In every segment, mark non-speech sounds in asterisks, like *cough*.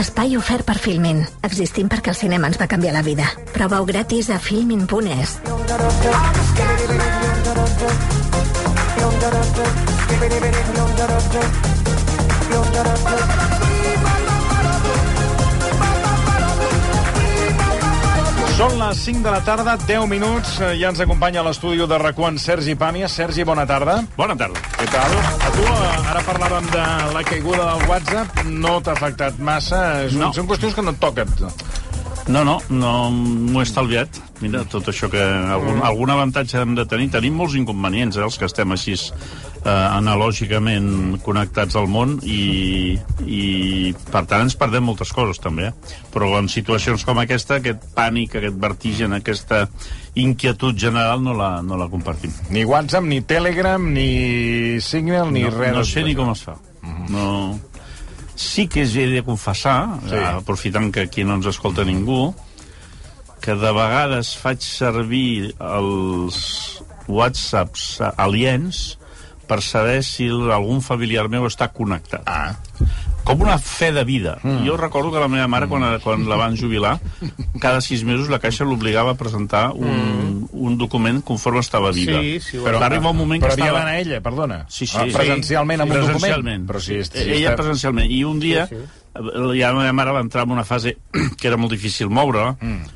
Espai ofert per Filmin. Existim perquè el cinema ens va canviar la vida. Proveu gratis a filmin.es. Són les 5 de la tarda, 10 minuts. eh, Ja ens acompanya a l'estudi de RAC1 Sergi Pàmies. Sergi, bona tarda. Bona tarda. Què tal? A tu, eh, ara parlàvem de la caiguda del WhatsApp. No t'ha afectat massa. No. Són qüestions que no et toquen. No, no, no m'ho he estalviat. Mira, tot això que algun, algun avantatge hem de tenir. Tenim molts inconvenients, eh, els que estem així eh, analògicament connectats al món i, i per tant ens perdem moltes coses també, eh? però en situacions com aquesta, aquest pànic, aquest vertigen, aquesta inquietud general no la, no la compartim. Ni WhatsApp, ni Telegram, ni Signal, ni no, res. no sé ni com es fa. No... Sí que he de confessar, sí. aprofitant que aquí no ens escolta ningú, que de vegades faig servir els whatsapps aliens per saber si algun familiar meu està connectat. Ah. Com una fe de vida. Mm. Jo recordo que la meva mare, quan, quan la van jubilar, cada sis mesos la Caixa l'obligava a presentar un, mm. un document conforme estava viva. Sí, sí, però va arribar un moment Però que estava... d'anar ella, perdona. Sí, sí. Ah, presencialment amb un document. Presencialment. Però si, si Ella està... presencialment. I un dia, sí, sí. ja la meva mare va entrar en una fase *clears throat* que era molt difícil moure, mm.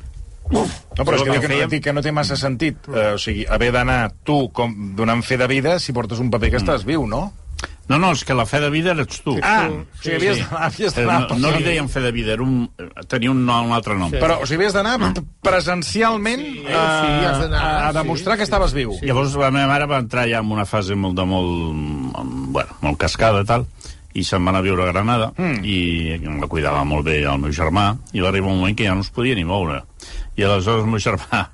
No, però és que, Però que, no, fèiem- que no té massa sentit. Eh, o sigui, haver d'anar tu com donant fe de vida si portes un paper que estàs viu, no? No, no, és que la fe de vida eres tu. Ah, o sigui, havies d'anar... Havies Eh, d'anar no, no li deien fe de vida, era un, tenia un, nom, un altre nom. Però, o sigui, havies d'anar presencialment Sí, a, sí, has a, a demostrar sí, que estaves viu. Sí. Llavors la meva mare va entrar ja en una fase molt de molt, bueno, molt cascada i tal, i se'n va anar a viure a Granada, mm. i la cuidava molt bé el meu germà, i va arribar un moment que ja no es podia ni moure. I aleshores el meu germà,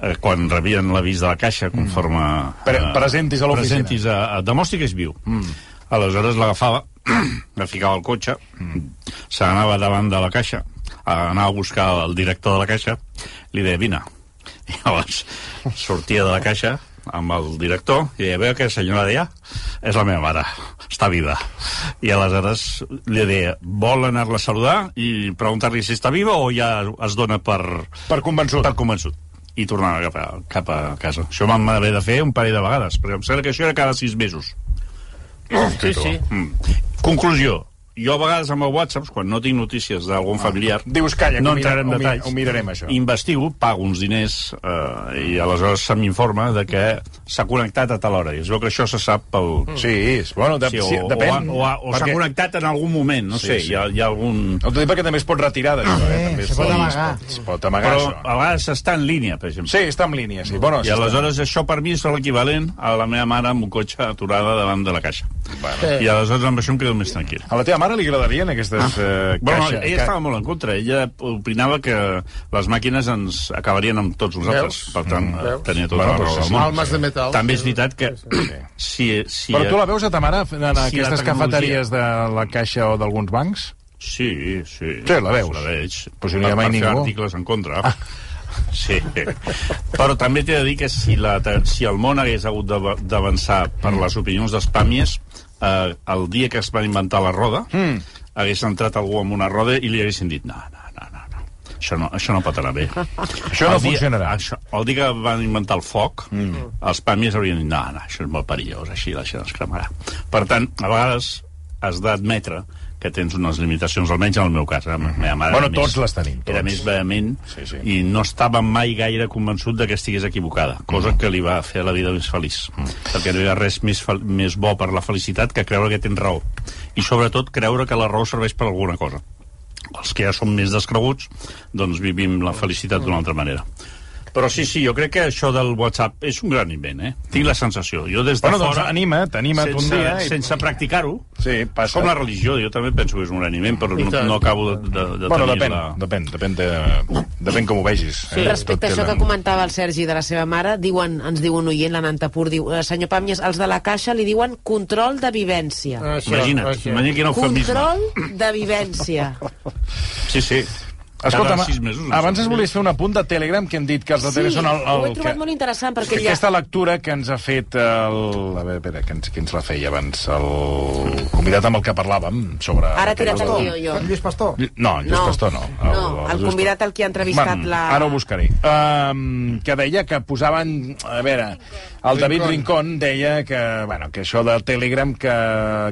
eh, quan rebien l'avís de la caixa, conforme... Pre- presentis a l'oficina. Presentis a, a, demostri que és viu. Mm. Aleshores l'agafava, *clears throat* la ficava al cotxe, mm. se n'anava davant de la caixa, a anar a buscar el director de la caixa, li deia, vine. I llavors sortia de la caixa amb el director i deia, veu que senyora deia és la meva mare, està viva. I aleshores li deia, vol anar-la a saludar i preguntar-li si està viva o ja es dona per, Per convençut. per convençut i tornava cap a, cap a casa. Això vam haver de fer un parell de vegades, perquè em sembla que això era cada sis mesos. Sí, sí. Mm. Conclusió. Jo a vegades amb el WhatsApp, quan no tinc notícies d'algun familiar, Dius, calla, que no mira- entrarem en detalls. ho mirarem, això. Investigo, pago uns diners eh, i aleshores se m'informa de que s'ha connectat a tal hora. I es veu que això se sap pel... Sí, és, bueno, de, Sí, o, sí, depèn. o, o, o s'ha perquè- connectat en algun moment, no Sí, sé, sí. Hi, ha, hi ha algun... No t'ho dic perquè també es pot retirar d'això, eh? Eh, També se es pot pot, amagar. Es pot, es pot amagar, Però això. a vegades està en línia, per exemple. Sí, està en línia, sí. Bueno, I aleshores això per mi és l'equivalent a la meva mare amb un cotxe aturada davant de la caixa. Bueno. I aleshores amb això em quedo més tranquil. A la teva mare li agradarien aquestes eh, Bueno, caixes? ella estava molt en contra. Ella opinava que les màquines ens acabarien amb tots nosaltres. Veus? Per tant, Mm. Veus? tenia tota Bueno, la raó sí, del sí. món. Almes de metal. També és veritat que si, si... Però tu la veus a ta mare en la aquestes tecnologia- cafeteries de la Caixa o d'alguns bancs? Sí, sí. Sí, la veus? La veig. Però si no hi ha mai ningú. articles en contra. Sí, però també t'he de dir que si, la, si el món hagués hagut d'av- d'avançar per les opinions dels pàmies, eh, el dia que es va inventar la roda, mm. hagués entrat algú amb una roda i li haguessin dit no, no, no, no, no. Això, no, això no pot anar bé. *laughs* Això no El dia- funcionarà. Això, el dia que van inventar el foc, mm. els pàmies haurien dit no, no, això és molt perillós, així la gent es cremarà. Per tant, a vegades has d'admetre que tens unes limitacions, almenys en el meu cas. eh? La meva mare Bueno, era tots les tenim, Era tots. més vehement Sí, sí. i no estava mai gaire convençut de que estigués equivocada, cosa que li va fer la vida més feliç. Perquè no hi ha res més, més bo per la felicitat que creure que tens raó. I sobretot creure que la raó serveix per alguna cosa. Els que ja som més descreguts, doncs vivim la felicitat d'una altra manera. Però sí, sí, jo crec que això del WhatsApp és un gran invent, eh? Tinc la sensació. Jo des de Bueno, doncs fora... anima't, anima't un sense, dia i- Sense practicar-ho, Sí, passa. com la religió, jo també penso que és un gran invent, però no, no acabo de, de, de Bueno, tenir depèn, la... depèn, depèn, de, depèn com ho vegis. Sí. Respecte a això que comentava el Sergi de la seva mare, diuen, ens diu un oient, la Nanta Pur, diu, "Eh, senyor Pàmies, els de la Caixa li diuen control de vivència. Això, Imagina't, això. imagina't quin eufemisme. Control de vivència. Sí, sí. Escolta'm, sis mesos. abans es volies fer un apunt de Telegram que hem dit que els de Sí, Telegram són el, el, ho he trobat molt interessant, perquè ja- Aquesta lectura que ens ha fet el... A veure, espera, que ens, que ens la feia abans el convidat amb el que parlàvem sobre... Ara tira't el guió, jo. Lluís Pastor. No, el Lluís No. Pastor no. No, el Lluís convidat al que ha entrevistat Bueno, la- Ara ho buscaré. Um, que deia que posaven... A veure, el David Rincón deia que, bueno, que això de Telegram, que,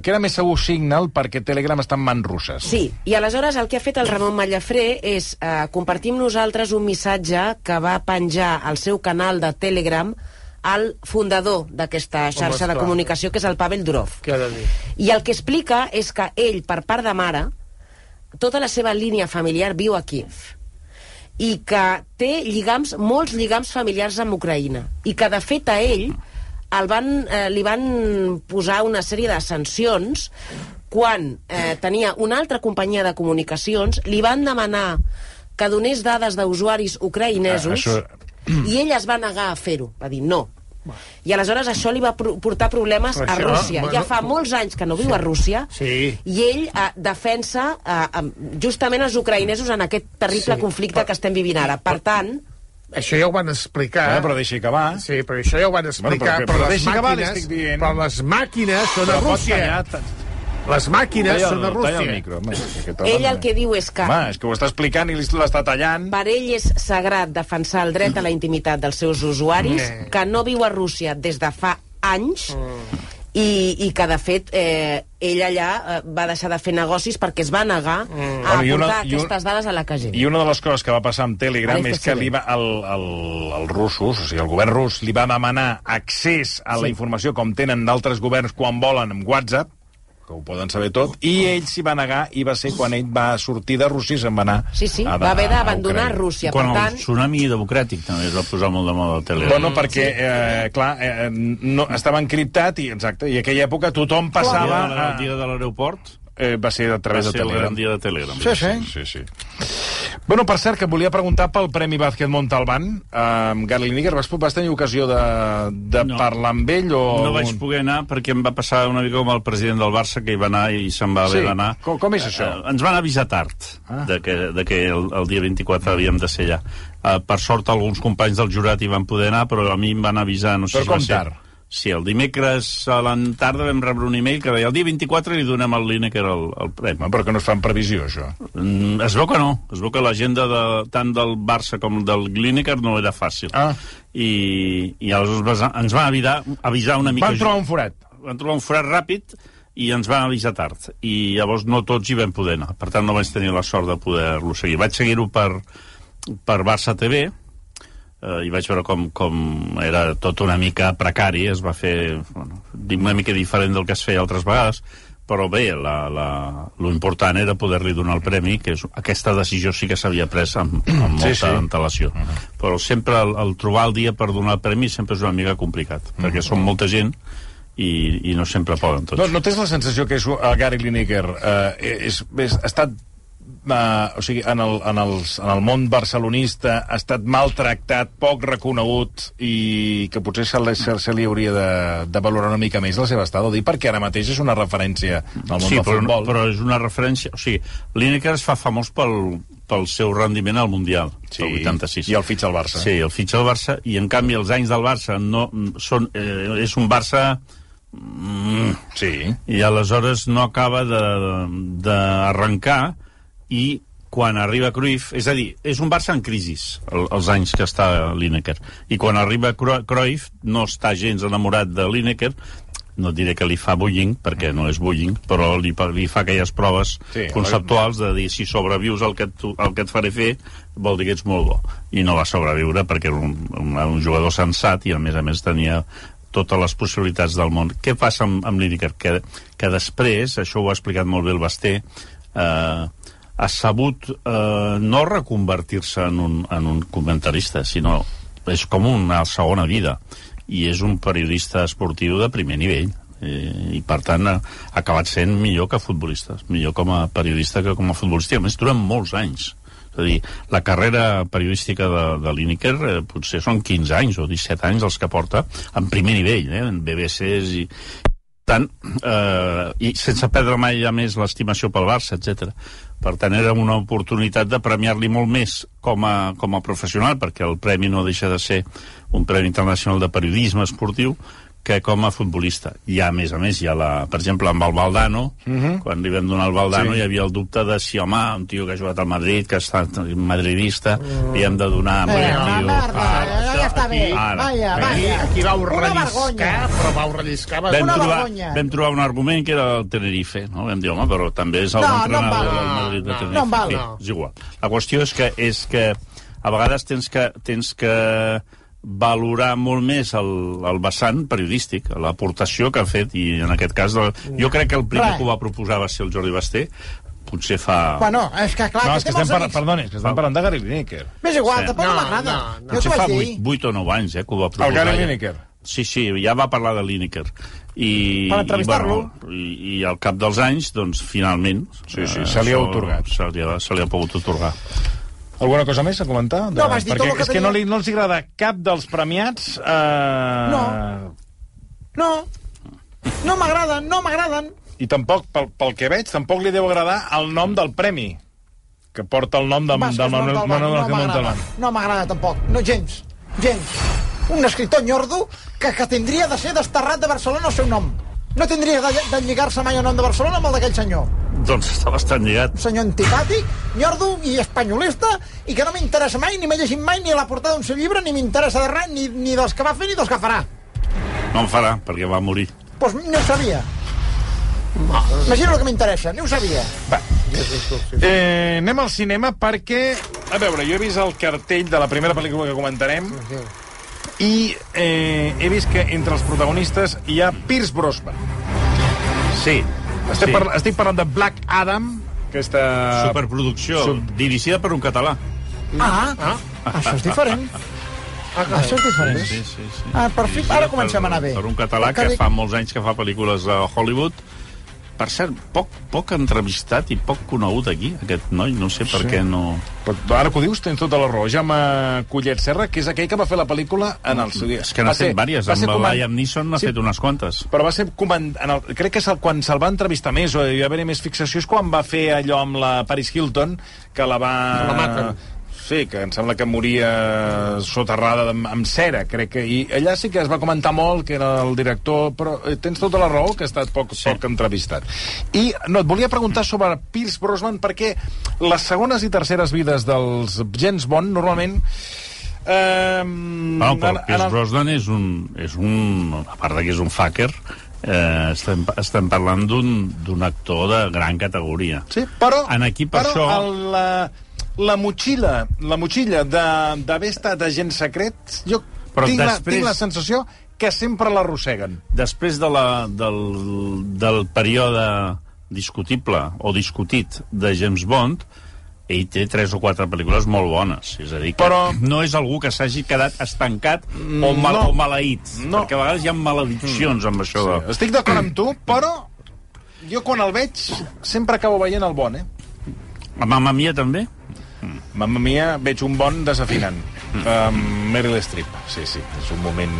que era més segur Signal perquè Telegram està en mans russes. Sí, i aleshores el que ha fet el Ramon Mallafré és eh, compartir amb nosaltres un missatge que va penjar al seu canal de Telegram al fundador d'aquesta xarxa de esclar. comunicació, que és el Pavel Durov. De? I el que explica és que ell, per part de mare, tota la seva línia familiar viu a Kiev i que té lligams, molts lligams familiars amb Ucraïna i que de fet a ell el van, eh, li van posar una sèrie de sancions quan eh, tenia una altra companyia de comunicacions li van demanar que donés dades d'usuaris ucraïnesos Ah, això- i ell es va negar a fer-ho va dir no i aleshores això li va portar problemes a Això, Rússia. bueno, Ja fa molts anys que no viu a Rússia Sí. i ell eh, defensa eh, justament els ucraïnesos en aquest terrible Sí. conflicte que estem vivint ara. Per tant, Això ja ho van explicar. Bueno, però deixi acabar. Sí, però això ja ho van explicar. Bueno, però- però les deixi acabar, li màquines- estic dient. Però les màquines són Però a Rússia. tallar, ta- Les màquines talla, són a el- Rússia. talla el micro. Home, que ell el que diu és que Home, és que ho està explicant i l'està tallant. per ell és sagrat defensar el dret a la intimitat dels seus usuaris, Mm. que no viu a Rússia des de fa anys, Mm. i, i que, de fet, eh, ell allà eh, va deixar de fer negocis perquè es va negar a Bueno, una- aportar i un- aquestes dades a la KGB. I una de les coses que va passar amb Telegram Ara és que li va, el, el, els russos, o sigui, el govern rus, li va demanar accés a la informació com tenen d'altres governs quan volen amb WhatsApp, que ho poden saber tot, i ell s'hi va negar i va ser quan ell va sortir de Rússia i se'n va anar Sí, sí, a- va haver a d'abandonar. Rússia. Quan Per tant, el tsunami democràtic també es va posar molt de moda a Telegram. Bueno, perquè, eh, clar, eh, no, estava encriptat i, exacte, i aquella època tothom passava... el dia de l'aeroport eh, va ser a través va de ser el Telegram. gran dia de Telegram. Sí, sí. Sí, sí. Bueno, per cert, que et volia preguntar pel Premi Bàsquet Montalbán. Um, Gary Lineker, vas, vas tenir ocasió de, de No. parlar amb ell o... No vaig poder anar perquè em va passar una mica com el president del Barça, que hi va anar i se'n va haver Sí, d'anar. com- com és això? Eh, ens van avisar tard Ah. de que, de que el, el dia 24 havíem de ser allà. Eh, per sort, alguns companys del jurat hi van poder anar, però a mi em van avisar... No sé Però si va com ser- tard? Sí, el dimecres a la tarda vam rebre un email que deia el dia 24 li donem al Lineker el, el premi. Home, però que no es fa en previsió, això. Mm, es veu que no. Es veu que l'agenda de, tant del Barça com del Lineker no era fàcil. Ah. I, i aleshores ens van avisar, avisar una mica... Van trobar un forat. van trobar un forat ràpid i ens van avisar tard. I llavors no tots hi vam poder anar. Per tant, no vaig tenir la sort de poder-lo seguir. Vaig seguir-ho per, per Barça TV, eh, i vaig veure com, com era tot una mica precari, es va fer bueno, una mica diferent del que es feia altres vegades, però bé, la, la, lo important era poder-li donar el premi, que és, aquesta decisió sí que s'havia pres amb, amb molta Sí, sí. antelació. Però sempre el, el trobar el dia per donar el premi sempre és una mica complicat, perquè som molta gent i, i no sempre poden tots. No, no tens la sensació que és, el Gary Lineker eh, és, és, ha estat eh, o sigui, en el, en, els, en el món barcelonista ha estat maltractat, poc reconegut i que potser se li, se, li hauria de, de valorar una mica més la seva estada, dir, perquè ara mateix és una referència al món sí, del però, futbol. però és una referència... O sigui, Lineker es fa famós pel, pel seu rendiment al Mundial, Sí, el 86. i el fitxa al Barça. Sí, el fitxa al Barça, i en canvi els anys del Barça no, són, eh, és un Barça... Mm, sí. i aleshores no acaba de- d'arrencar i quan arriba Cruyff, és a dir, és un Barça en crisi el, els anys que està Lineker i quan arriba Cruyff no està gens enamorat de Lineker no diré que li fa bullying, perquè no és bullying, però li, li fa aquelles proves sí, conceptuals de dir si sobrevius al que, tu, al que et faré fer vol dir que ets molt bo. I no va sobreviure perquè era un, un, un jugador sensat i a més a més tenia totes les possibilitats del món. Què passa amb, amb Lineker? Que, que després, això ho ha explicat molt bé el Basté, eh, ha sabut eh, no reconvertir-se en, un, en un comentarista, sinó és com una segona vida i és un periodista esportiu de primer nivell eh, i per tant ha, acabat sent millor que futbolista millor com a periodista que com a futbolista a més durant molts anys és a dir, la carrera periodística de, de Lineker eh, potser són 15 anys o 17 anys els que porta en primer nivell, eh, en BBCs i tant, eh, i sense perdre mai a més l'estimació pel Barça, etc. Per tant, era una oportunitat de premiar-li molt més com a, com a professional, perquè el premi no deixa de ser un Premi Internacional de Periodisme Esportiu, que com a futbolista. I a més a més, hi ha la, per exemple, amb el Valdano, uh -huh. quan li vam donar el Valdano, Sí. hi havia el dubte de si, home, un tio que ha jugat al Madrid, que està madridista, li hem de donar... a Eh, un una tio- merda, Ah, ja, està bé. Ara. Vaja, Aquí, vaja. aquí vau Una relliscar, vergonya. però vau relliscar... Vam Una trobar, vergonya. vam trobar un argument que era el Tenerife, no? Vam dir, home, però també és el No, no entrenador val. del Madrid de No, Tenerife. no em val. Sí, No. és igual. La qüestió és que, és que a vegades tens que, tens que valorar molt més el, el vessant periodístic, l'aportació que ha fet, i en aquest cas, de, jo crec que el primer Res. que ho va proposar va ser el Jordi Basté, potser fa... Bueno, és que clar, No, que és que estem, par perdoni, és que estem parlant de Gary Lineker. M'és igual, Sí. tampoc No, m'agrada. no, no. Potser fa vaig dir. 8, 8 o 9 anys eh, que ho va proposar. El Gary ja. Lineker. Sí, sí, ja va parlar de Lineker. I, Per entrevistar-lo. I, bueno, i, I al cap dels anys, doncs, finalment... Sí, sí, eh, se li ha això atorgat. Se li ha, se li ha pogut otorgar. Alguna cosa més a comentar? No, vas dir tot Perquè el que és que tenia. no, li, no els agrada cap dels premiats... Eh... No. No, no m'agraden, no m'agraden. I tampoc, pel, pel que veig, tampoc li deu agradar el nom del premi, que porta el nom de, Vázquez del Manuel, Montalbán, Manuel no m'agrada. Montalbán. No m'agrada tampoc, no gens, gens. Un escriptor nyordo que, que tindria de ser desterrat de Barcelona el seu nom. No tindria de, de lligar-se mai el nom de Barcelona amb el d'aquell senyor. Doncs està bastant lligat. Un senyor antipàtic, nyordo i espanyolista, i que no m'interessa mai, ni m'he llegit mai ni la portada d'un seu llibre, ni m'interessa de res, ni, ni dels que va fer ni dels que farà. No en farà, perquè va morir. Doncs pues ni ho sabia. Imagina el que m'interessa, ni ho sabia. Eh, anem al cinema perquè... A veure, jo he vist el cartell de la primera pel·lícula que comentarem i eh, he vist que entre els protagonistes hi ha Pierce Brosnan. Sí. Estic, sí. par estic parlant de Black Adam, aquesta... Superproducció, Sub- dirigida per un català. Ah, Ah, això és diferent. Això és diferent. Sí, sí, sí. Ah, per fi, ara comencem a anar bé. Per un català que fa molts anys que fa pel·lícules a Hollywood. Per cert, poc, poc entrevistat i poc conegut aquí, aquest noi. No sé per Sí. què no... Però ara que ho dius, tens tota la raó. Jaume Collet Serra, que és aquell que va fer la pel·lícula en el seu dia. És que n'ha fet ser Amb el coman- Liam Neeson n'ha Sí. fet unes quantes. Però va ser comand... en el... crec que és el... quan se'l va entrevistar més o hi va haver més fixació és quan va fer allò amb la Paris Hilton que la va... La maten. Sí, que em sembla que moria soterrada amb, amb cera, crec que... I allà sí que es va comentar molt que era el director, però eh, tens tota la raó que ha estat poc, sí. poc entrevistat. I no, et volia preguntar sobre Pierce Brosnan perquè les segones i terceres vides dels James Bond normalment Eh, Bueno, però Pierce Brosnan és un, és un... A part de que és un fucker, eh, estem, estem parlant d'un d'un actor de gran categoria. Sí, però, En aquí, per però això- el, la, la motxilla, la motxilla de- d'haver estat agent secret, jo Però tinc, la, després- tinc la sensació que sempre l'arrosseguen. Després de la, del, del període discutible o discutit de James Bond, ell té tres o quatre pel·lícules molt bones. És a dir, que Però- no és algú que s'hagi quedat estancat o, mal, no. o maleït. No. Perquè a vegades hi ha malediccions amb això. Sí. De... Estic d'acord amb tu, però jo quan el veig sempre acabo veient el bon, eh? A Mamma Mia també? Mamma mia, veig un bon desafinant. Um, Meryl Streep, sí, sí, és un moment...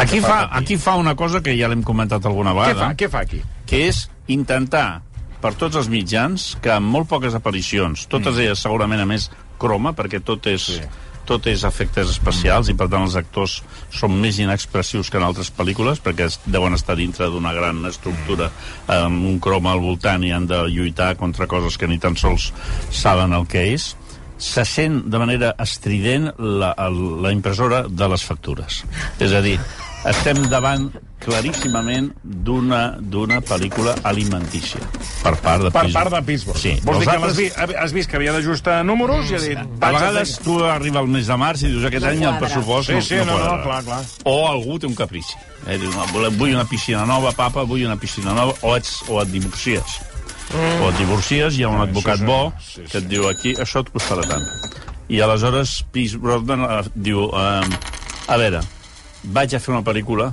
Aquí fa, patir. aquí fa una cosa que ja l'hem comentat alguna Què vegada. fa, què fa aquí? que és intentar per tots els mitjans que amb molt poques aparicions, totes elles segurament a més croma, perquè tot és, Sí. tot és efectes especials i per tant els actors són més inexpressius que en altres pel·lícules perquè es- deuen estar dintre d'una gran estructura amb un croma al voltant i han de lluitar contra coses que ni tan sols saben el que és se sent de manera estrident la, el- la impressora de les factures. És a dir, estem davant claríssimament d'una d'una pel·lícula alimentícia per part de Per Pittsburgh. part de Pittsburgh. Sí. Vols dir que Nosaltres- l'has vi, has vist que havia d'ajustar números i ha dit... a "Vaig vegades fer-" tu arriba el mes de març i dius aquest No any el quadra. pressupost Sí, no, sí, no, no, no, clar, clar. O algú té un caprici. Eh? Diu, no, vull una piscina nova, papa, vull una piscina nova, o, ets, o et divorcies. Mm. O et divorcies, hi ha un advocat bo que et diu aquí, això et costarà tant. I aleshores Pierce Brosnan eh, diu, eh, a veure, vaig a fer una pel·lícula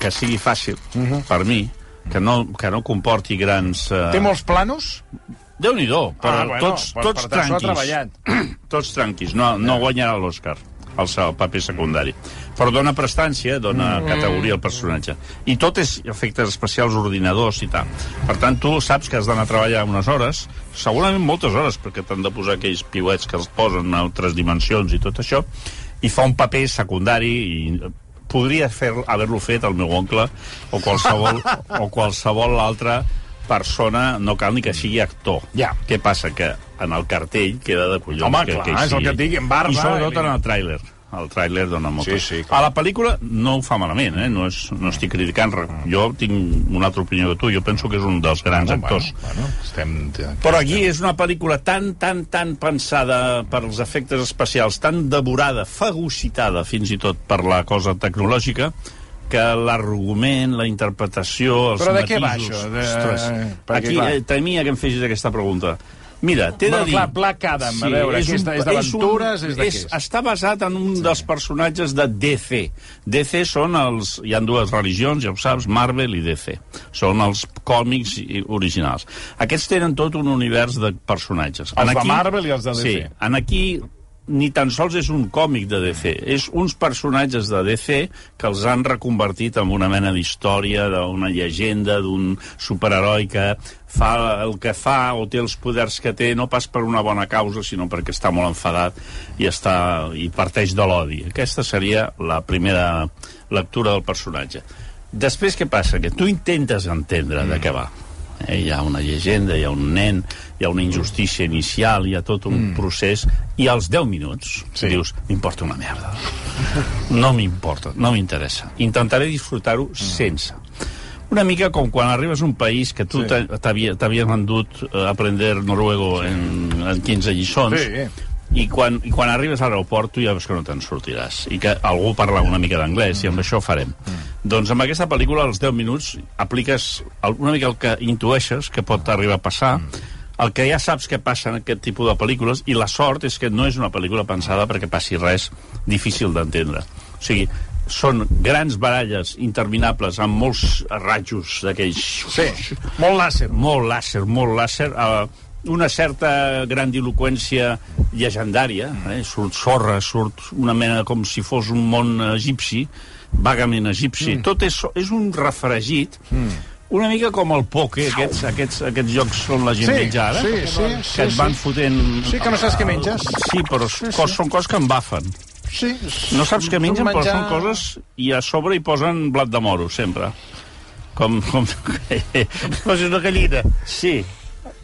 que sigui fàcil Mhm. per mi, que no, que no comporti grans... Eh, Té molts planos? Déu-n'hi-do, però Ah, bueno, tots, per- tots per tranquis. *clears throat* tots tranquis, no, no guanyarà l'Oscar el seu paper secundari. Però dona prestància, dona mm. categoria al personatge. I tot és efectes especials, ordinadors i tal. Per tant, tu saps que has d'anar a treballar unes hores, segurament moltes hores, perquè t'han de posar aquells piuets que els posen en altres dimensions i tot això, i fa un paper secundari i podria fer haver-lo fet el meu oncle o qualsevol, *laughs* o qualsevol altra persona, no cal ni que sigui actor. Ja. Què passa? Que en el cartell queda de collons. Home, que, clar, que és el que et dic, en barba, I sobretot en el tràiler. El tràiler dona molt. Sí, sí, clar. a la pel·lícula no ho fa malament, eh? no, és, no estic criticant res. Jo tinc una altra opinió que tu. Jo penso que és un dels grans Bueno, actors. Bueno, bueno, estem... Però aquí és una pel·lícula tan, tan, tan pensada per als efectes especials, tan devorada, fagocitada fins i tot per la cosa tecnològica, que l'argument, la interpretació, els Però de què va matisos... això? De- Ostres, perquè, aquí clar- eh, temia que em fessis aquesta pregunta. Mira, t'he de dir... clar, Black Adam, a veure, aquesta és d'aventures, és què és? Està basat en un sí. dels personatges de DC. DC són els... Hi han dues religions, ja ho saps, Marvel i DC. Són els còmics originals. Aquests tenen tot un univers de personatges. Els de Marvel i els de DC. Sí, en aquí ni tan sols és un còmic de DC, és uns personatges de DC que els han reconvertit en una mena d'història, d'una llegenda, d'un superheroi que fa el que fa o té els poders que té, no pas per una bona causa, sinó perquè està molt enfadat i, està, i parteix de l'odi. Aquesta seria la primera lectura del personatge. Després què passa? Que tu intentes entendre de què va. Eh, hi ha una llegenda, hi ha un nen, hi ha una injustícia inicial, hi ha tot un mm. procés, i als 10 minuts Sí. sí. dius, m'importa una merda. No m'importa, no m'interessa. Intentaré disfrutar-ho mm. sense. Una mica com quan arribes a un país que tu Sí. sí. t'havien endut a aprender noruego en, en 15 lliçons, Sí. I quan, i quan arribes a l'aeroport tu ja veus que no te'n sortiràs i que algú parla una mica d'anglès mm. i amb això ho farem. Mm. Doncs amb aquesta pel·lícula als 10 minuts apliques una mica el que intueixes que pot arribar a passar mm. el que ja saps que passa en aquest tipus de pel·lícules i la sort és que no és una pel·lícula pensada perquè passi res difícil d'entendre. O sigui, són grans baralles interminables amb molts rajos d'aquells... Sí, molt làser. Molt làser, molt làser. Uh, una certa grandiloquència llegendària, eh? surt sorra, surt una mena com si fos un món egipci, vagament egipci. Mm. Tot és, és un refregit, mm. una mica com el poke, aquests, aquests, aquests jocs on la gent Sí, menja ara, sí, sí, que sí, et van sí. fotent... Sí, que no saps què menges. Sí, però sí, cos, són coses que embafen. Sí. No saps què mengen, menjar... però són coses... I a sobre hi posen blat de moro, sempre. Com... com... *laughs* Posis una gallina. Sí.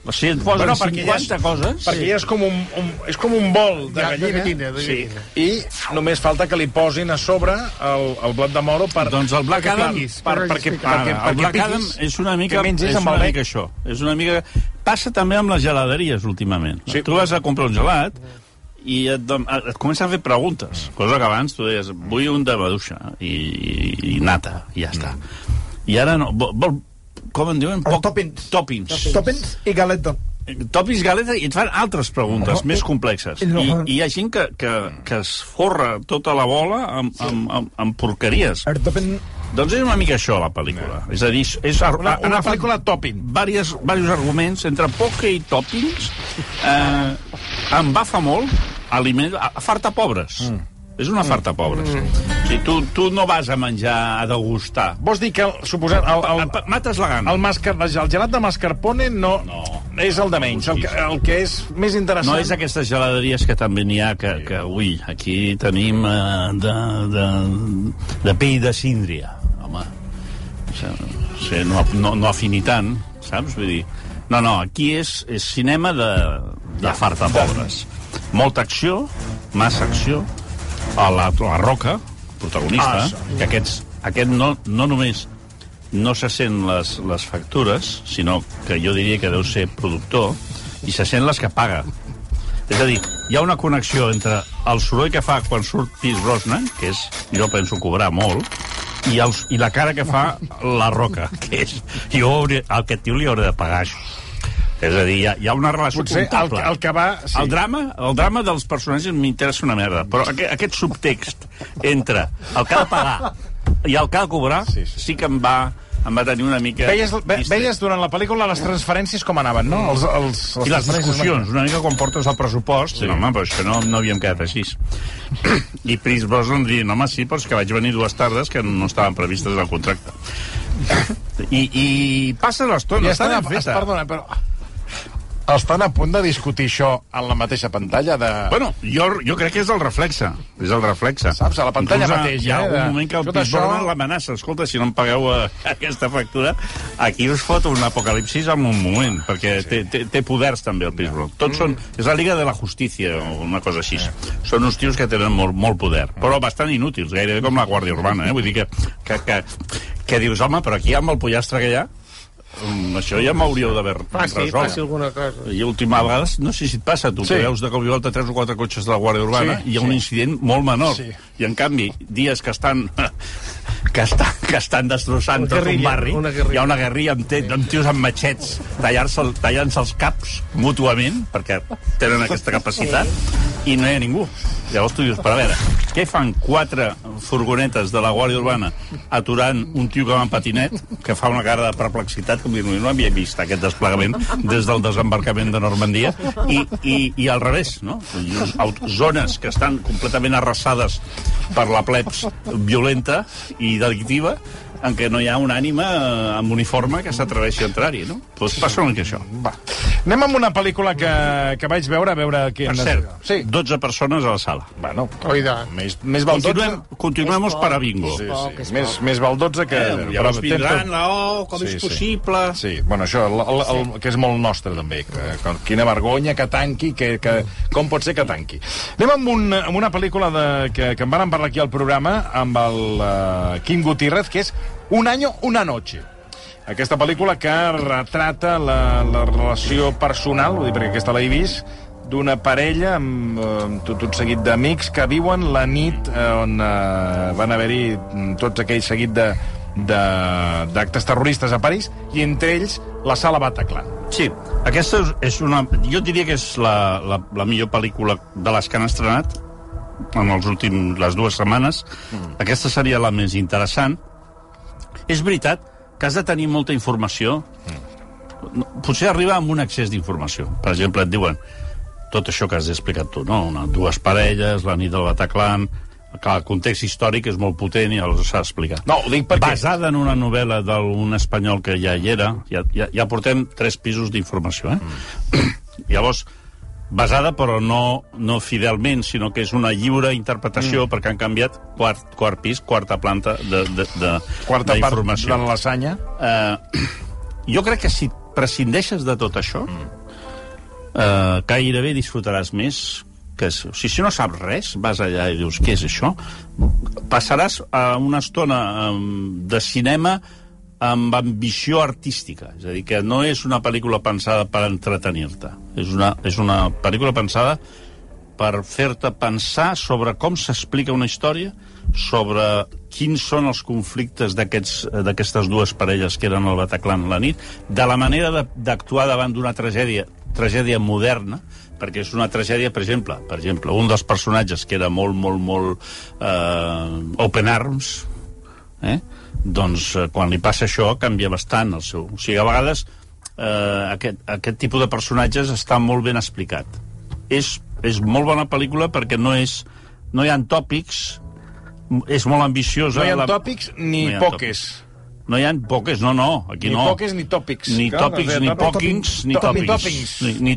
O sigui, et posen Bueno, bueno, perquè ja és- 50 coses... Perquè ja és com un, un, és com un bol de Ja, gallina, de gallina, de sí. gallina. i només falta que li posin a sobre el, el blat de moro per... Doncs el Black perquè, Adam... clar, per, perquè, perquè, Ara, perquè, el Black Adam és una mica, és una bec. mica això. És una mica... Passa també amb les geladeries, últimament. Sí. Tu vas a comprar un gelat i et, et comencen a fer preguntes, cosa que abans tu deies, vull un de maduixa i, i, i nata, i ja està. I ara no... Vol, vol, com en diuen? Els toppings. Toppings. Toppings i galeta. Topis galeta i et fan altres preguntes més complexes. I, I hi ha gent que, que, que es forra tota la bola amb, amb, amb, amb porqueries. El topping... Doncs és una mica això, la pel·lícula. És a dir, és Una, una agafat pel·lícula topping. Varios, varios arguments entre poke i toppings. Eh, em va fa molt aliment, farta pobres. Mm. És una farta pobres. Mm. O sigui, tu, tu no vas a menjar a degustar. Vols dir que, suposant, el, el, Pa- Mates la gana. el, mascar, el gelat de mascarpone no, No. és el de menys. El que, el que és més interessant... No és aquestes geladeries que també n'hi ha que, que ui, aquí tenim eh, de, de, de pell de síndria, home. Sigui, no, no, no afini tant, saps? Vull dir, no, no, aquí és, és cinema de, de farta pobres. Molta acció, massa acció, a la, la Roca, protagonista, Ah, que aquests, aquest no, no només no se sent les, les factures, sinó que jo diria que deu ser productor, i se sent les que paga. És a dir, hi ha una connexió entre el soroll que fa quan surt Pierce Brosnan, que és, jo penso, cobrar molt, i, els, i la cara que fa la Roca, *laughs* que és... Jo hauré, al que tio li hauré de pagar això. És a dir, hi ha, hi ha una relació Potser el, comptable. el que va... Sí. El drama, el drama dels personatges m'interessa una merda, però aquest, aquest subtext entre el que ha de pagar i el que ha de cobrar Sí, sí, sí. que em va em va tenir una mica... Veies, ve, veies durant la pel·lícula les transferències com anaven, no? Els, els, I les discussions, una mica quan portes el pressupost, sí. no, home, però això no, no havíem quedat així. I Chris Brosnan dient, home, sí, però és que vaig venir dues tardes que no estaven previstes al contracte. I, i passa l'estona, I està ben feta. perdona, però... Estan a punt de discutir això en la mateixa pantalla de... Bueno, jo, jo crec que és el reflexe. És el reflexe. Saps? A la pantalla Inclús, mateix, Hi ha eh, un moment que el Escolta, Pisborn això- l'amenaça. Escolta, si no em pagueu eh, *laughs* aquesta factura, aquí us fot un apocalipsis en un moment, perquè té, té, té poders també el Pisborn. Tots Mm. són... És la Liga de la Justícia, o una cosa així. Són uns tios que tenen molt, molt poder, però bastant inútils, gairebé com la Guàrdia Urbana, eh? Vull dir que, que, que, que dius, home, però aquí amb el pollastre que hi ha, això ja m'hauríeu d'haver Faci, resolt. faci alguna cosa. I última vegada, no sé si et passa, tu Sí. sí. que veus de cop i volta tres o quatre cotxes de la Guàrdia Urbana Sí, i hi ha sí. un incident molt menor. Sí. I en canvi, dies que estan *laughs* que estan, que estan destrossant Una tot un guerrilla, barri, una guerrilla. hi ha una guerrilla amb, te, amb tios amb matxets tallant-se el- tallant-se els caps mútuament, perquè tenen aquesta capacitat, i no hi ha ningú. Llavors tu dius, però a veure, què fan quatre furgonetes de la Guàrdia Urbana aturant un tio que va en patinet, que fa una cara de perplexitat, com dir no havia vist aquest desplegament des del desembarcament de Normandia, i, i, i al revés, no? Zones que estan completament arrasades per la plebs violenta i delictiva, en què no hi ha una ànima eh, amb uniforme que s'atreveixi a entrar-hi, no? Doncs passa una mica això. Va. Anem amb una pel·lícula que, que vaig veure, a veure... Què Per cert, Sí. 12 persones a la sala. Bueno, Oida. més, més val 12... Continuem, continuemos para bingo. Sí, poc, sí. Més, més val 12 que... Eh, llavors però vindran tens- la O, com Sí, és sí. possible... Sí, bueno, això, el, el, el, que és molt nostre, també. Que, que, quina vergonya que tanqui, que, que, com pot ser que tanqui. Anem amb, un, amb una pel·lícula de, que, que em van parlar aquí al programa, amb el uh, Kim Gutiérrez, que és Un año, una noche. Aquesta pel·lícula que retrata la, la relació personal, vull dir, perquè aquesta l'he vist, d'una parella amb, amb tot un seguit d'amics que viuen la nit eh, on eh, van haver-hi mm, tots aquells seguit de d'actes terroristes a París i entre ells la sala Bataclan. Sí, aquesta és una... Jo diria que és la, la, la millor pel·lícula de les que han estrenat en els últims, les dues setmanes. Mm. Aquesta seria la més interessant. És veritat que has de tenir molta informació. Mm. Potser arriba amb un excés d'informació. Per exemple, et diuen tot això que has explicat tu, no? Una, dues parelles, la nit del Bataclan... Clar, el context històric és molt potent i els s'ha d'explicar. No, ho dic perquè... Basada en una novel·la d'un espanyol que ja hi era, ja, ja, ja portem tres pisos d'informació, eh? Mm. *clears throat* Llavors, basada però no, no fidelment, sinó que és una lliure interpretació mm. perquè han canviat quart, quart pis, quarta planta de, de, de, Quarta part de d'informació. la lasanya. Eh, *clears throat* jo crec que si prescindeixes de tot això, eh, gairebé disfrutaràs més que si, si, si no saps res, vas allà i dius, què és això? Passaràs a una estona um, de cinema amb ambició artística. És a dir, que no és una pel·lícula pensada per entretenir-te. És una, és una pel·lícula pensada per fer-te pensar sobre com s'explica una història, sobre quins són els conflictes d'aquestes dues parelles que eren al Bataclan la nit, de la manera d'actuar davant d'una tragèdia, tragèdia moderna, perquè és una tragèdia, per exemple, per exemple, un dels personatges que era molt, molt, molt eh, open arms, eh? Doncs eh, quan li passa això canvia bastant el seu... O sigui, a vegades eh, aquest, aquest tipus de personatges està molt ben explicat. És, és molt bona pel·lícula perquè no és no hi ha tòpics, és molt ambiciosa. No hi ha la- tòpics ni No hi ha poques. tòpics. No hi ha poques, no, no, aquí Ni no. poques ni tòpics. Ni Clar, tòpics, no ni tòpics, pòquings, ni tò- ni tòpics. Ni, ni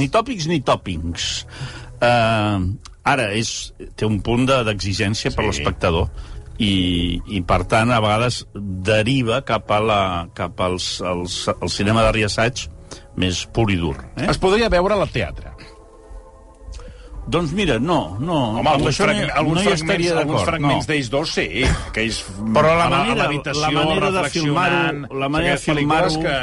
ni tòpics, ni tòpings. Uh, ara, és, té un punt de- d'exigència per Sí. l'espectador i, i, per tant, a vegades deriva cap, a la, cap als, als, al cinema de riassaig més pur i dur. Eh? Es podria veure al teatre. Doncs mira, no, no. Home, alguns, això no fragments, alguns no fragments, alguns fragments no. d'ells dos, sí. Aquells *laughs* Però la manera, a la manera de filmar-ho la manera de filmar-ho que...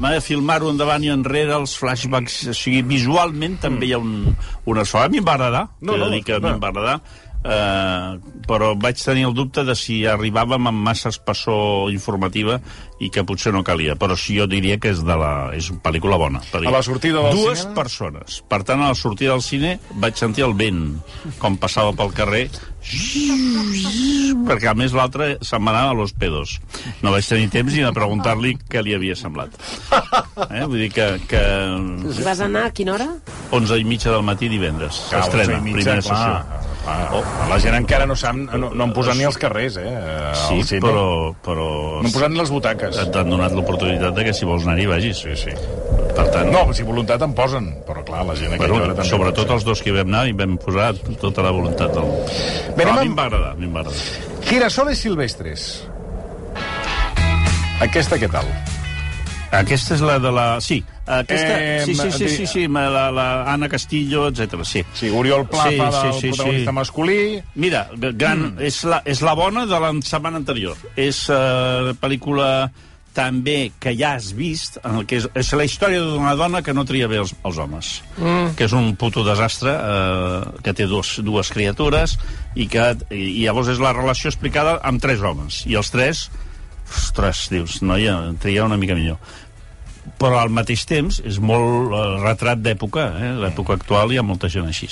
manera de filmar-ho endavant i enrere els flashbacks, o sigui, visualment també hi ha un, una sola. A mi em va agradar, No, no, no, no, dir que a mi no. em va agradar eh, però vaig tenir el dubte de si arribàvem amb massa espessor informativa i que potser no calia, però sí jo diria que és de la és una pel·lícula bona. A la sortida del Dues cinema? persones. Per tant, a la sortida del cine vaig sentir el vent, com passava pel carrer, perquè a més l'altre se'n va anar a los pedos. No vaig tenir temps ni de preguntar-li què li havia semblat. Eh? Vull dir que, que I vas anar a quina hora? 11 i mitja del matí divendres. S'estrena, primera sessió. Clar, oh, la gent encara no sap, no, no han posat ni els carrers, eh? Sí, al cine. però, però No han posat ni les butaques. T'han donat l'oportunitat de que si vols anar-hi vagis. Sí, sí. Per tant, No, si voluntat en posen, però clar, la gent aquella bueno, sobretot els dos que hi vam anar hi vam posar tota la voluntat del... Però a mi em va agradar, a mi em va agradar. Girasoles silvestres. Aquesta què tal? Aquesta és la de la... Sí, aquesta... Eh, sí, sí, sí, sí, sí, la, la Anna Castillo, etc. sí. Sí, Oriol Pla Sí, fa sí, sí, protagonista sí. masculí. Mira, gran, mm. és, la, és la bona de la setmana anterior. És uh, pel·lícula també que ja has vist, en el que és, és la història d'una dona que no tria bé els, els homes, mm. que és un puto desastre, eh, que té dos, dues criatures, i que i, i llavors és la relació explicada amb tres homes, i els tres, ostres, dius, noia, tria una mica millor però al mateix temps és molt eh, retrat d'època, eh? l'època actual hi ha molta gent així.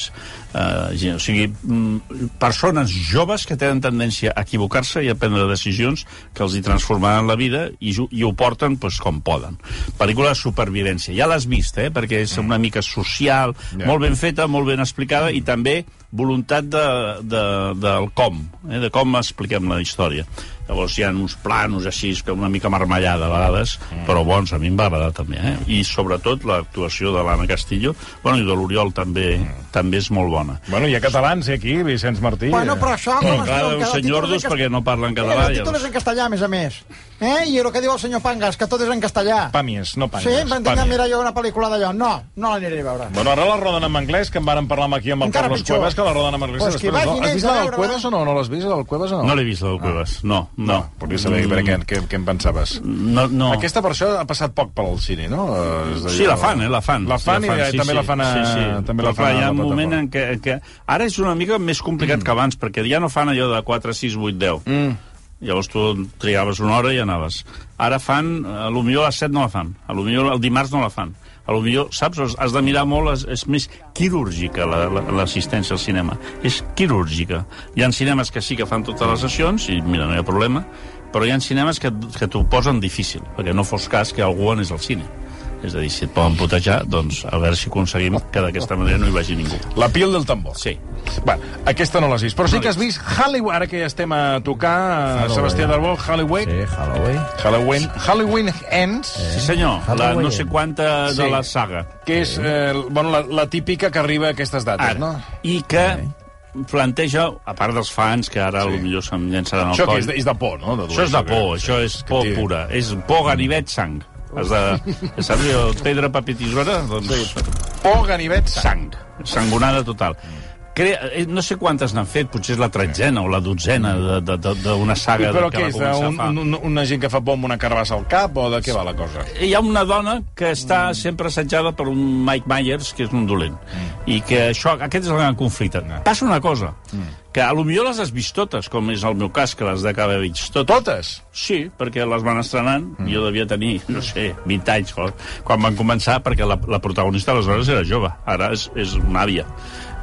Eh, gent, o sigui, mm, persones joves que tenen tendència a equivocar-se i a prendre decisions que els hi transformaran la vida i, i ho porten pues, com poden. Pel·lícula de supervivència, ja l'has vist, eh? perquè és una mica social, molt ben feta, molt ben explicada i també voluntat de, de, del com, eh? de com expliquem la història. Llavors hi ha uns planos així, que una mica marmellada a vegades, mm. però bons, a mi em va agradar també. Eh? I sobretot l'actuació de l'Anna Castillo, bueno, i de l'Oriol també, mm. també és molt bona. Bueno, hi ha catalans eh, aquí, Vicenç Martí. Bueno, però això... Com es clar, diu, nyordos en cas- perquè no parlen Eh, català. el títol és en castellà, a més a més. Eh? I el que diu el senyor Pangas, que tot és en castellà. Pàmies, no pàmies. Sí, em van dir que Pàmies. mirar jo una pel·lícula d'allò. No, no l'aniré a veure. Bueno, ara la roden en anglès, que en varen parlar aquí amb el Encara Carlos pitjor. Cuevas, que la roden en anglès. Pues que després vol. Has vist a la del. Cuevas o no? No l'has vist, la del Cuevas o no? No l'he vist, la del Cuevas. No, no. Volia saber per què, què, què en pensaves. No, no. Aquesta per això ha passat poc pel cine, no? Eh, és d'allò- Sí, la fan, eh, la fan. La fan, Sí, i, també la fan a... Sí, sí. També Però la fan clar, hi ha la un moment en què, en què... Ara és una mica més complicat mm. que abans, perquè ja no fan allò de 4, 6, 8, 10. Mm. Llavors tu triaves una hora i anaves. Ara fan, a lo millor a les 7 no la fan, a lo millor el dimarts no la fan. A lo millor, saps, has- de mirar molt, és, és més quirúrgica la- la- l'assistència al cinema. És quirúrgica. Hi ha cinemes que sí que fan totes les sessions, i mira, no hi ha problema, però hi ha cinemes que, que t'ho posen difícil, perquè no fos cas que algú anés al cine. És a dir, si et poden putejar, doncs a veure si aconseguim que d'aquesta manera no hi vagi ningú. La piel del tambor. Sí. Va, aquesta no l'has vist, però sí que has vist Hollywood, ara que ja estem a tocar, Halloween. Sebastià Darbó, Hollywood, Sí, Halloween. Halloween, Halloween Ends, Sí, senyor, la Halloween. no sé quanta de Sí. la saga. que és eh, bueno, la, la típica que arriba a aquestes dates, Ara. no? I que planteja, a part dels fans, que ara sí. potser se'm llençaran al Això que coll... és de, és de por, no? De Això és de por, això és por pura. És por, ganivet, sang. Has de... Saps allò, pedra, paper, tisora? Doncs sí. Por, ganivet, sang. sang. Sangonada total. Crea, eh, no sé quantes n'han fet, potser és la tretzena o la dotzena d'una saga Però que què és? Un, fa... un, una gent que fa por amb una carbassa al cap o de què va la cosa? hi ha una dona que està sempre assetjada per un Mike Myers, que és un dolent. I que això, aquest és el gran conflicte. Passa una cosa, que a lo millor les has vist totes, com és el meu cas, que les de haver vist totes. Totes? Sí, perquè les van estrenant. Mm. Jo devia tenir, no sé, 20 anys quan van començar, perquè la, la protagonista aleshores era jove. Ara és, és una àvia.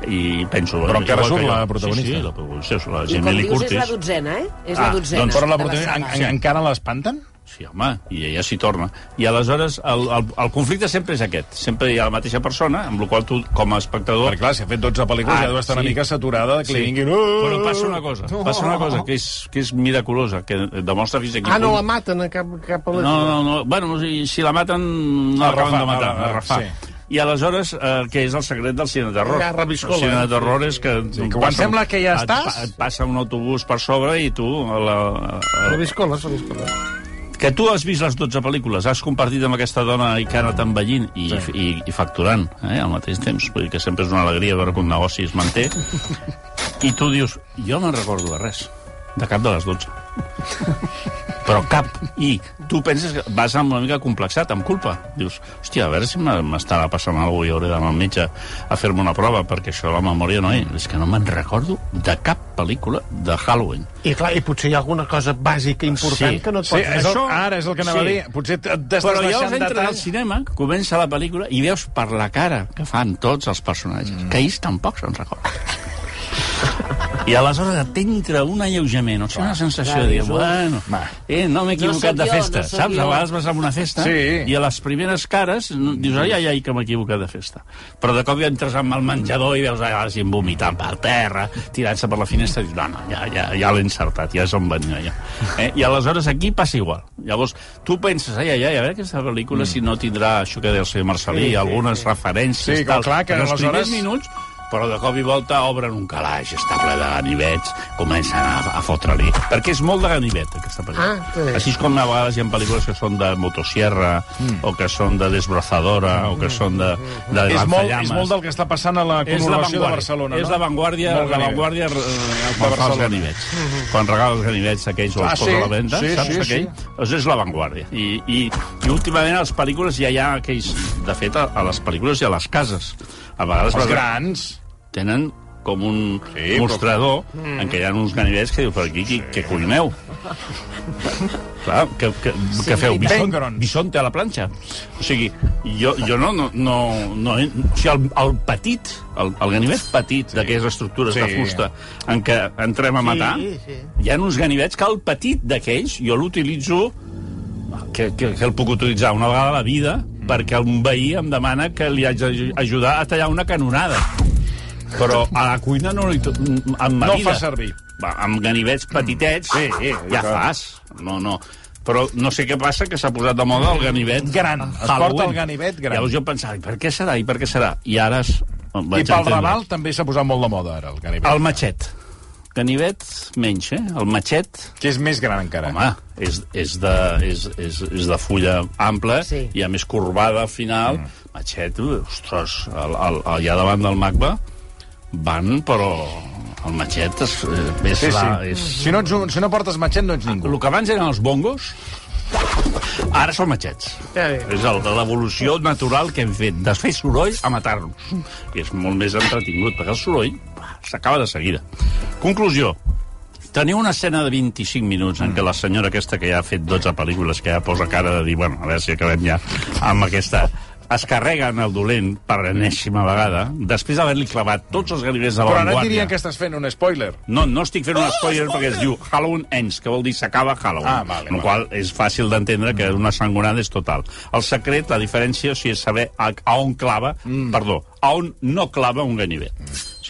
I penso... Però encara igual surt la protagonista? Sí, sí, la protagonista és la I com dius, és la Curtis. dotzena, eh? És Ah, la dotzena. doncs Però la protagonista en, en, encara l'espanten? Sí, home, i ella s'hi torna. I aleshores el, el, el conflicte sempre és aquest. Sempre hi ha la mateixa persona, amb la qual tu, com a espectador... Perquè clar, si ha fet 12 pel·lícules Ah, ja deu estar una sí. mica saturada de que li vinguin... "Oh!" Però passa una cosa, passa una cosa que és, que és miraculosa, que demostra fins a quin Ah, no la maten a cap, cap pel·lícula. No, no, no. Bueno, si, si la maten, no A l'acaben de matar, a- a- a rafar. sí. I aleshores, eh, què és el secret del cine de terror? Ja, reviscola, el cine eh? de terror és que... Sí, que quan sembla que ja et, estàs- Et passa un autobús per sobre i tu... La, la, La viscola, la viscola. que tu has vist les 12 pel·lícules, has compartit amb aquesta dona i que ha anat envellint i, sí. i, i facturant eh, al mateix temps. Vull dir que sempre és una alegria veure que un negoci es manté. *laughs* I tu dius, jo no recordo de res, de cap de les 12. *laughs* però cap. I tu penses que vas amb una mica complexat, amb culpa. Dius, hòstia, a veure si m'e- m'estarà passant alguna cosa i hauré d'anar al metge a fer-me una prova, perquè això la memòria no hi. És que no me'n recordo de cap pel·lícula de Halloween. I clar, i potser hi ha alguna cosa bàsica important Sí. que no et Sí, pots... és el, Això- ara és el que anava sí. a dir. Potser t'estàs Però llavors entres al cinema, comença la pel·lícula i veus per la cara que fan tots els personatges, mm. que ells tampoc se'n recorden. *laughs* I aleshores t'entra un alleujament, o sigui, una sensació de dir, bueno, eh, no m'he equivocat No de sóc jo, festa, no saps? jo. A vegades vas a una festa Sí. i a les primeres cares dius, ai, ai, ai, que m'he equivocat de festa. Però de cop ja entres amb el menjador i veus a la gent vomitant per terra, tirant-se per la finestra, i dius, no, no, ja, ja, ja l'he encertat, ja és on venia, ja. Eh? I aleshores aquí passa igual. Llavors, tu penses, ai, ai, ai, a veure aquesta pel·lícula mm. si no tindrà això que deia el senyor Marcelí, sí, algunes referències, Sí, clar, clar, que En els aleshores- primers minuts però de cop i volta obren un calaix, està ple de ganivets, comencen a, a fotre-li. Perquè és molt de ganivet, aquesta pel·lícula. Ah, sí. Així és com a vegades hi ha pel·lícules que són de motosierra, mm. o que són de desbrozadora, mm. o que són de, de És molt, és molt del que està passant a la conurbació de vanguardia. Barcelona, no? És la vanguardia, Molt la vanguardia eh, quan fa els ganivets. Quan regala els ganivets aquells o Ah, els posa sí? a la venda, Sí, saps sí, aquell? Doncs és la vanguardia. I, i, I últimament a les pel·lícules ja hi ha aquells... De fet, a, a les pel·lícules i a les cases. A vegades Els grans. tenen com un Sí, sí, però- mostrador mm. en què hi ha uns ganivets que diu, per aquí, qui, què cuineu? Clar, que, que, que feu? Bison, bisonte a la planxa. O sigui, jo, jo no... no, no, no o sigui, el, el petit, el, el ganivet petit sí. d'aquelles estructures Sí. de fusta en què entrem a matar, Sí, sí. hi ha uns ganivets que el petit d'aquells jo l'utilitzo que, que, que el puc utilitzar una vegada a la vida perquè un veí em demana que li haig d'ajudar a tallar una canonada. Però a la cuina no li... ma No vida, fa servir. Va, amb ganivets petitets Sí, sí, ja clar. fas. No, no. Però no sé què passa, que s'ha posat de moda el ganivet Gran. Es Halloween. porta el ganivet gran. Llavors jo pensava, i per què serà, i per què serà? I ara es, I pel. Raval també s'ha posat molt de moda, ara, el ganivet. El matxet. Ganivet menys, eh? El matxet Que és més gran encara. Home, és, és, de, és, és, és de fulla ampla Sí. i a més corbada al final. Mm. Matxet, uh, ostres, el, el, allà davant del MACBA van, però el matxet és, eh, és, Sí, la, sí. és... Si no, ets si no portes matxet, no ets ningú. El que abans eren els bongos, ara són matxets. Ja bé. És el de l'evolució natural que hem fet, de fer soroll a matar-nos. I és molt més entretingut, perquè el soroll s'acaba de seguida. Conclusió. Teniu una escena de 25 minuts en què la senyora aquesta que ja ha fet 12 pel·lícules, que ja posa cara de dir, bueno, a veure si acabem ja amb aquesta es carreguen el dolent per enèsima vegada, després d'haver-li clavat tots els ganivets de la Però ara dirien que estàs fent un spoiler. No, no estic fent un spoiler perquè es diu Halloween Ends, que vol dir s'acaba Halloween. Ah, vale, vale. qual és fàcil d'entendre que una sangonada és total. El secret, la diferència, o sigui, és saber a, a on clava, mm. perdó, a on no clava un ganivet.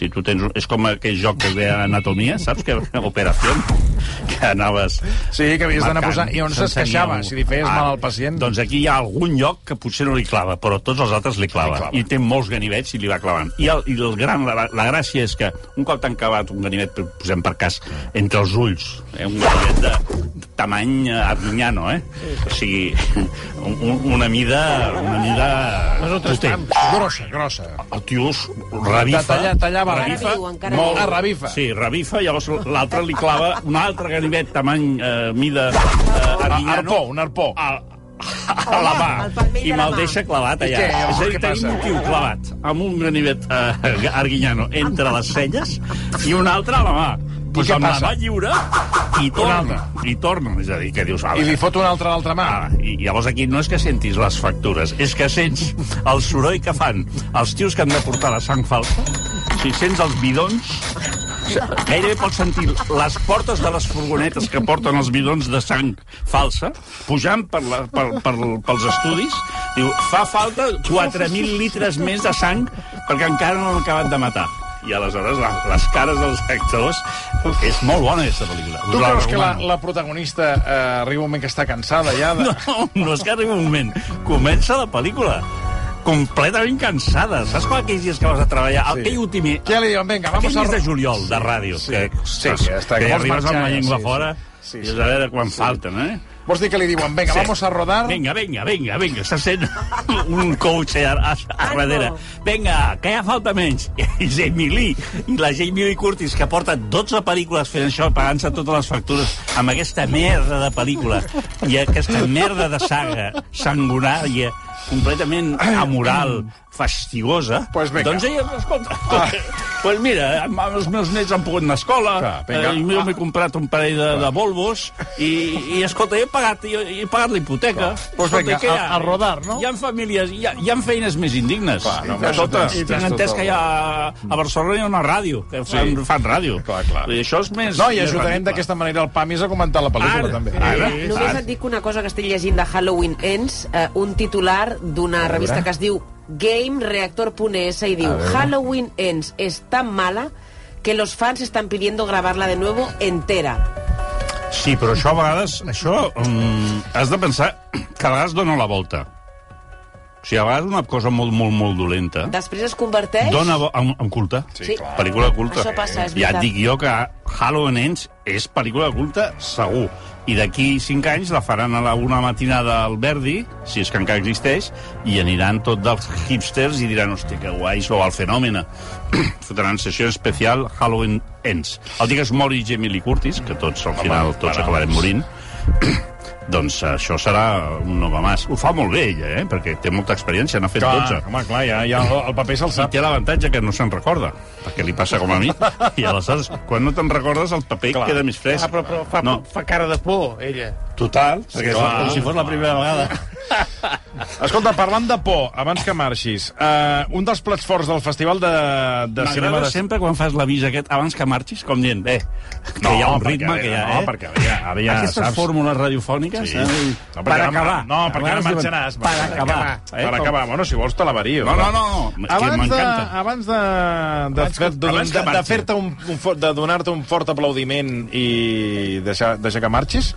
Si tu tens... un- És com aquell joc que es deia Anatomia, saps? Que operació, que anaves... Sí, que havies d'anar posant... I on s'esqueixava, si li feies Ah, mal al pacient. Doncs aquí hi ha algun lloc que potser no li clava, però tots els altres li clava. Li clava. I té molts ganivets i li va clavant. I, el, i el gran, la, la gràcia és que un cop t'han clavat un ganivet, posem per cas, entre els ulls, eh, un ganivet de tamany eh, arminyano, eh? O sigui, un, un, una mida... Una mida. Grossa, grossa. El tio es revifa... De tallar- tallava la viu, encara Molt a revifa. Sí, revifa, llavors l'altre li clava un altre ganivet tamany eh, mida eh, arminyano Arpó, un arpó. a, a la mà i la me'l deixa clavat I allà. què? És a dir, tenim un tio clavat amb un ganivet eh, arguinyano entre les celles i un altre a la mà. Pues què amb la passa? mà lliure i torna. I torna. És a dir, que dius... I li fot un altre a l'altra mà. Ah, I llavors aquí no és que sentis les factures, és que sents el soroll que fan els tios que han de portar la sang falsa, si sents els bidons, gairebé pots sentir les portes de les furgonetes que porten els bidons de sang falsa pujant per la, per, per, pels estudis. Diu, fa falta 4.000 litres més de sang perquè encara no l'han acabat de matar. I aleshores la, les cares dels actors... És molt bona, aquesta pel·lícula. Tu creus que la, la protagonista eh, arriba un moment que està cansada ja de... *laughs* No, no és que arribi un moment. Comença la pel·lícula completament cansada. Saps quan aquells dies que vas a treballar? Sí. Aquell últim... Què li diuen? Vinga, vamos a... de juliol de ràdio. Sí, que, sí, que està- que que vols arribes amb marxar la ja, llengua sí, fora sí. Sí, i sí. a veure quan falten, eh? Vols dir que li diuen, vinga, Sí. vamos a rodar... Vinga, vinga, vinga, vinga, està sent *laughs* un coach a, a, a Ah, darrere. no. Vinga, que ja falta menys. *laughs* I Jamie Lee, i la Jamie Lee Curtis, que porta 12 pel·lícules fent això, pagant-se totes les factures amb aquesta merda de pel·lícula i aquesta merda de saga sanguinària, completament amoral, *clears throat* fastigosa, Pues vinga. doncs ella, escolta, ah. *laughs* pues mira, els meus nets han pogut anar a escola, Clar, vinga. eh, jo m'he comprat un parell de, de Volvos, i, i escolta, he pagat, he, he pagat la hipoteca. Pues Escolta, vinga, i hi a- a rodar, no? Hi ha famílies, hi ha, hi ha feines més indignes. Clar, no, i tant, tinc tot entès que hi ha a Barcelona hi ha una ràdio, que fan, Sí. fan ràdio. Clar, clar. I això és més... No, i ajudarem d'aquesta manera el PAMIS a comentar la pel·lícula, Ara, també. ara. Eh, només et dic una cosa que estic llegint de Halloween Ends, eh, un titular d'una revista que es diu GameReactor.es i diu Halloween Ends es tan mala que los fans están pidiendo grabarla de nuevo entera. Sí, però això a vegades... Això um, has de pensar que a vegades dona la volta. O sigui, a vegades una cosa molt, molt, molt dolenta Després es converteix... dona vo- en, en culte. Sí. clar. Pel·lícula de culte. Això passa, és ja veritat. et dic jo que Halloween Ends és pel·lícula de culte segur. I d'aquí 5 anys la faran a la una matinada al Verdi, si és que encara existeix, i aniran tots dels hipsters i diran, hòstia, que guais, o al Fenòmena. *clears throat* Fotran sessió especial Halloween Ends. El dia que es mori Jamie Lee Curtis, que tots al final tots acabarem morint, *clears throat* doncs això serà un nova mas. Ho fa molt bé ella, eh? perquè té molta experiència, n'ha fet Clar, 12. home, clar, ja, ja el, paper se'l I sap. té l'avantatge que no se'n recorda, perquè li passa com a mi. I aleshores, quan no te'n recordes, el paper Clar. queda més fresc. Ah, però, però fa, No, no. fa cara de por, ella. total, perquè és clar. com si fos la primera vegada. *laughs* Escolta, parlant de por, abans que marxis, uh, un dels plats forts del Festival de, de Cinema... M'agrada De... sempre quan fas l'avís aquest, abans que marxis, com dient, eh, que hi ha un perquè ritme, que hi ha, no, eh? perquè ara ja, ara ja Aquestes saps... fórmules radiofòniques, Sí. eh? No, per acabar. no, perquè ara marxaràs, Per acabar. Per acabar, bueno, si vols te la vario. No, no, no, que Abans de, abans de, de, Abans fer- de, abans de, de, fer-te un, un, de donar-te un fort aplaudiment i deixar, deixar que marxis,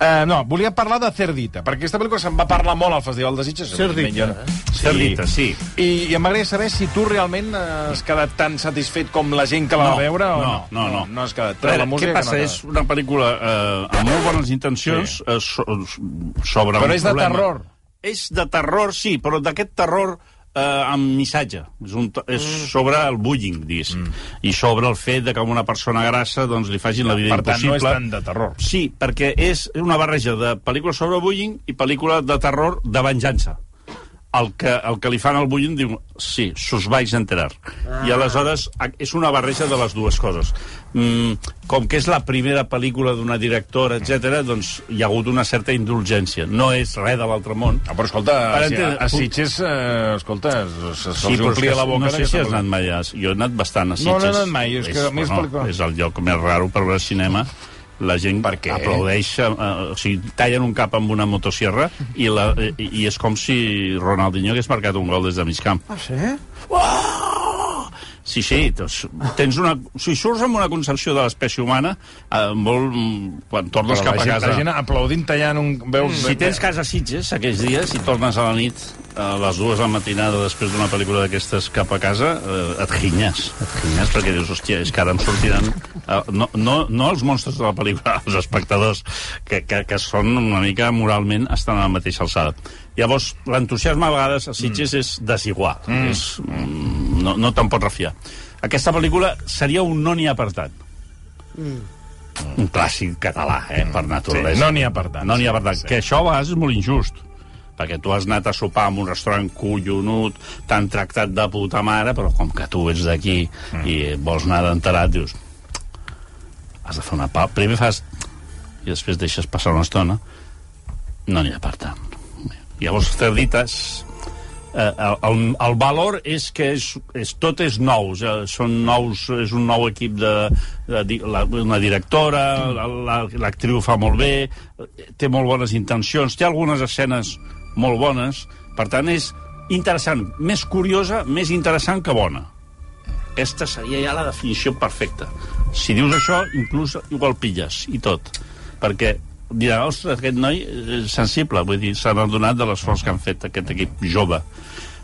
eh, no, volia parlar de Cerdita, perquè aquesta pel·lícula se'n va parlar molt al Festival de Sitges. Cerdita, eh? Cerdita, sí. I, i m'agradaria saber si tu realment has quedat tan satisfet com la gent que la va veure o no. no, no. No, has quedat. Veure, la música què passa? que no és una pel·lícula eh, amb molt bones intencions Sí. eh, so, sobre Però un és de terror. És de terror, sí, però d'aquest terror eh, amb missatge. És, un, és Mm. sobre el bullying, diguéssim. I sobre el fet de que a una persona grassa doncs, li facin la vida Per tant, no impossible. és tant de terror. Sí, perquè és una barreja de pel·lícula sobre bullying i pel·lícula de terror de venjança. El que, el que li fan al bullying diu, sí, s'us vais enterar. Ah. I aleshores és una barreja de les dues coses. Mm, com que és la primera pel·lícula d'una directora, etc, doncs hi ha hagut una certa indulgència. No és res de l'altre món. Ah, però escolta, Per si a, entendre- a Sitges, eh, escolta, se- se'ls és omplia que la boca... No sé si has anat mai a... Jo he anat bastant a No, Sitges. no he anat mai, és que a mi és pel·lícula- és el lloc més raro per veure cinema. La gent Per què? aplaudeix, eh, o sigui, tallen un cap amb una motosierra i, la, i, i és com si Ronaldinho hagués marcat un gol des de mig camp. Ah, sí? Sí, sí, doncs, tens una, si surts amb una concepció de l'espècie humana, eh, molt, mm, quan tornes Però cap a casa... la gent aplaudint, tallant un... Veus, Si tens casa a Sitges aquells dies i tornes a la nit a les dues de la matinada després d'una pel·lícula d'aquestes cap a casa, eh, et ginyes. Et ginyes perquè dius, hòstia, és que ara em sortiran... Eh, no, no, no els monstres de la pel·lícula, *laughs* els espectadors, que, que, que són una mica moralment estan a la mateixa alçada. Llavors, l'entusiasme a vegades a Sitges mm. és desigual. Mm. És, mm, no, no te'n pots refiar. Aquesta pel·lícula seria un no n'hi ha per tant. Mm. Un clàssic català, eh, per naturalesa. Sí, no n'hi ha per tant. No n'hi ha per tant. Sí. Que això a vegades és molt injust perquè tu has anat a sopar en un restaurant collonut, t'han tractat de puta mare, però com que tu ets d'aquí mm. i vols anar d'enterat, dius has de fer una pau. Primer fas i després deixes passar una estona no n'hi ha per tant. Llavors, Cerdites, eh, el, el, valor és que és, és, tot és nou, ja, són nous, és un nou equip de, de, di- la, una directora, la- la- l'actriu la, fa molt bé, té molt bones intencions, té algunes escenes molt bones, per tant és interessant, més curiosa, més interessant que bona. Aquesta seria ja la definició perfecta. Si dius això, inclús igual pilles, i tot. Perquè dirà, ostres, aquest noi és sensible, vull dir, s'han adonat de l'esforç que han fet aquest equip jove.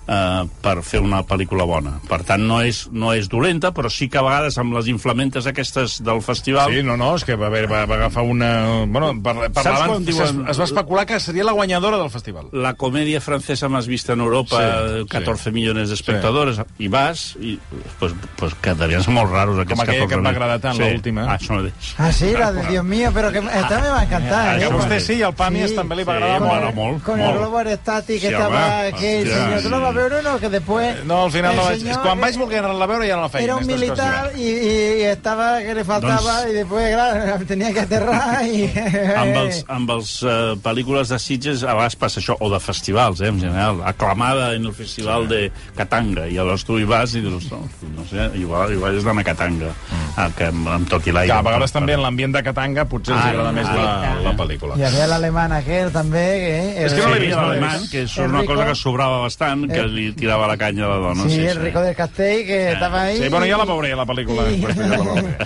Eh, per fer una pel·lícula bona. Per tant, no és, no és dolenta, però sí que a vegades amb les inflamentes aquestes del festival... Sí, no, no, és que va, haver, va, va agafar una... Bueno, par, parlaven, quan diuen- es, es va especular que seria la guanyadora del festival. La comedia francesa más vista en Europa, Sí, sí, 14 millones de espectadores, i vas, i pues, pues quedarien molt raros aquests Com aquella 14 que et va agradar tant, sí. l'última. Ah, això mateix. Ah, sí, la de Dios mío, pero que esta me va a encantar. Que ¿eh? a vostè sí, i al Pàmies Sí, també li va sí, agradar bueno, molt. molt, Con el molt. globo aerostático que Sí, estaba home, que el tú no que después No, al final no vaig... És quan vaig voler anar-la a veure ja no la feien. era un militar y, y- y estaba que le faltaba Doncs- y después claro, *laughs* tenía que aterrar y *laughs* *laughs* amb els, amb els uh, pel·lícules de Sitges a vegades passa això, o de festivals, eh, en general, aclamada en el festival de Katanga, i aleshores tu hi vas i dius, no, no sé, igual, igual és d'anar a Katanga, mm. que amb, amb tot i l'aire. Que a vegades també en l'ambient de Katanga potser els Ah, agrada més la, ah, la pel·lícula. y había el alemán aquel también que És que no l'he vist, l'alemany, que és una cosa que sobrava bastant, que Eh. li tirava la canya a la dona. sí, el rico del Castell que estaba ahí Sí, bueno, ja la veuré, la pel·lícula. Després, ja la veuré.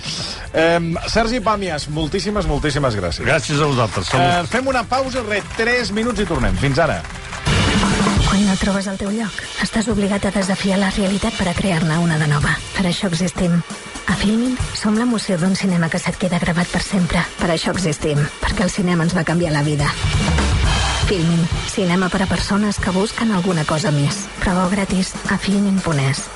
Eh, Sergi Pàmies, moltíssimes, moltíssimes gràcies. Gràcies a vosaltres. Eh, fem una pausa, re, 3 minuts i tornem. Fins ara. Quan no trobes el teu lloc, estàs obligat a desafiar la realitat per a crear-ne una de nova. Per això existim. A Filmin som l'emoció d'un cinema que se't queda gravat per sempre. Per això existim, perquè el cinema ens va canviar la vida. Filmin, cinema per a persones que busquen alguna cosa més. Prova gratis a filmin.es.